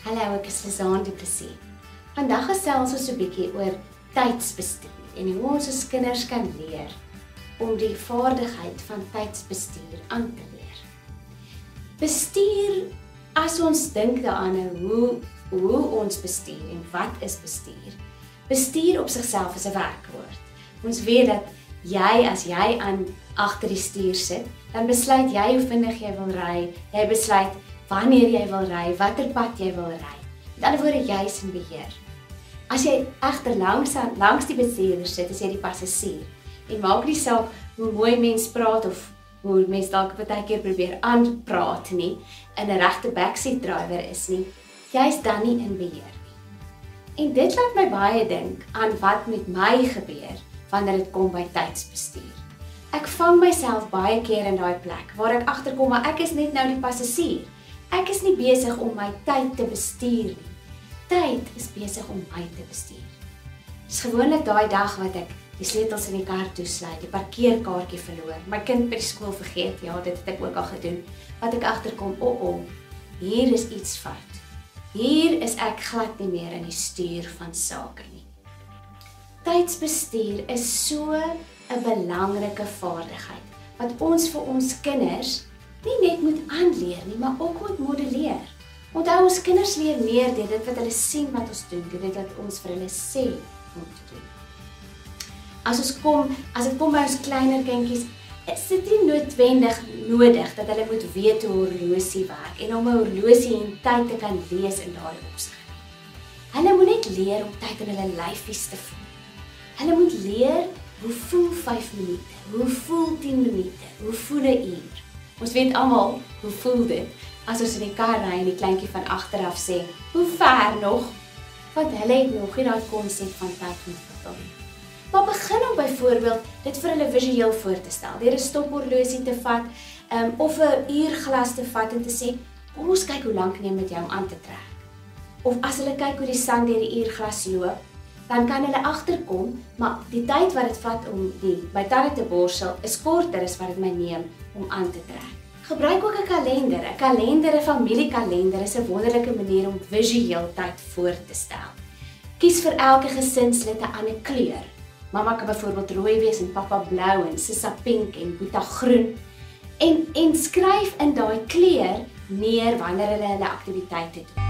Hallo, ek is Lizaan Du Plessis. Vandag gesels ons 'n bietjie oor tydsbestuur en hoe ons ons kinders kan leer om die vaardigheid van tydsbestuur aan te leer. Bestuur as ons dink daaraan hoe hoe ons bestuur en wat is bestuur? Bestuur op sigself is 'n werkwoord. Ons weet dat jy as jy aan agter die stuur sit, dan besluit jy hoe vinnig jy wil ry. Jy besluit wanneer jy wil ry, watter pad jy wil ry. Met ander woorde, jy is in beheer. As jy egter langs langs die bestuurder sit, is jy die passasier. En maak nie saak hoe mooi mens praat of hoe mens dalk baie keer probeer aanpraat nie, in 'n regte backseat driver is nie. Jy's dan nie in beheer nie. En dit laat my baie dink aan wat met my gebeur wanneer dit kom by tydsbestuur. Ek vang myself baie keer in daai plek waar ek agterkom maar ek is net nou die passasier. Ek is nie besig om my tyd te bestuur nie. Tyd is besig om my te bestuur. Dis gewoonlik daai dag wat ek die sleutels in die kar toesluit, die parkeerkaartjie verloor, my kind by die skool vergeet. Ja, dit het ek ook al gedoen. Wat ek agterkom, o, oh, oh, hier is iets fout. Hier is ek glad nie meer in die stuur van sake nie. Tydsbestuur is so 'n belangrike vaardigheid wat ons vir ons kinders nie net moet aanleer nie, maar ook moet modelleer. Onthou ons kinders leer meer deur dit wat hulle sien wat ons doen, deur dit wat ons vir hulle sê om te doen. As ons kom, as dit kom by ons kleiner kindjies, is dit nie noodwendig nodig dat hulle moet weet hoe 'n horlosie werk en om 'n horlosie en tyd te kan lees in daardie opsig. Hulle moet net leer om tyd in hulle lyfies te voel. Hulle moet leer hoe voel 5 minute? Hoe voel 10 minute? Hoe voel 'n uur? Ons weet almal hoe voel dit as ons in die kar ry en die kleintjie van agteraf sê, "Hoe ver nog?" Want hulle het nog nie daai konsep van tyd ontwikkel nie. Maar begin om byvoorbeeld dit vir hulle visueel voor te stel. Deur 'n stophorlosie te vat, um, of 'n uurglas te vat en te sê, "Kom ons kyk hoe lank neem dit jou om aan te trek." Of as hulle kyk hoe die son deur die uurglas loop, dan kan hulle agterkom, maar die tyd wat dit vat om die my tande te borsel is korter as wat dit my neem om aan te trek. Gebruik ook 'n kalender. 'n Kalender, 'n familiekalender is 'n wonderlike manier om visueel tyd voor te stel. Kies vir elke gesinslid 'n ander kleur. Mamma kan byvoorbeeld rooi wees en pappa blou en Sissa pink en Boeta groen. En en skryf in daai kleur neer wanneer hulle hulle aktiwiteite doen.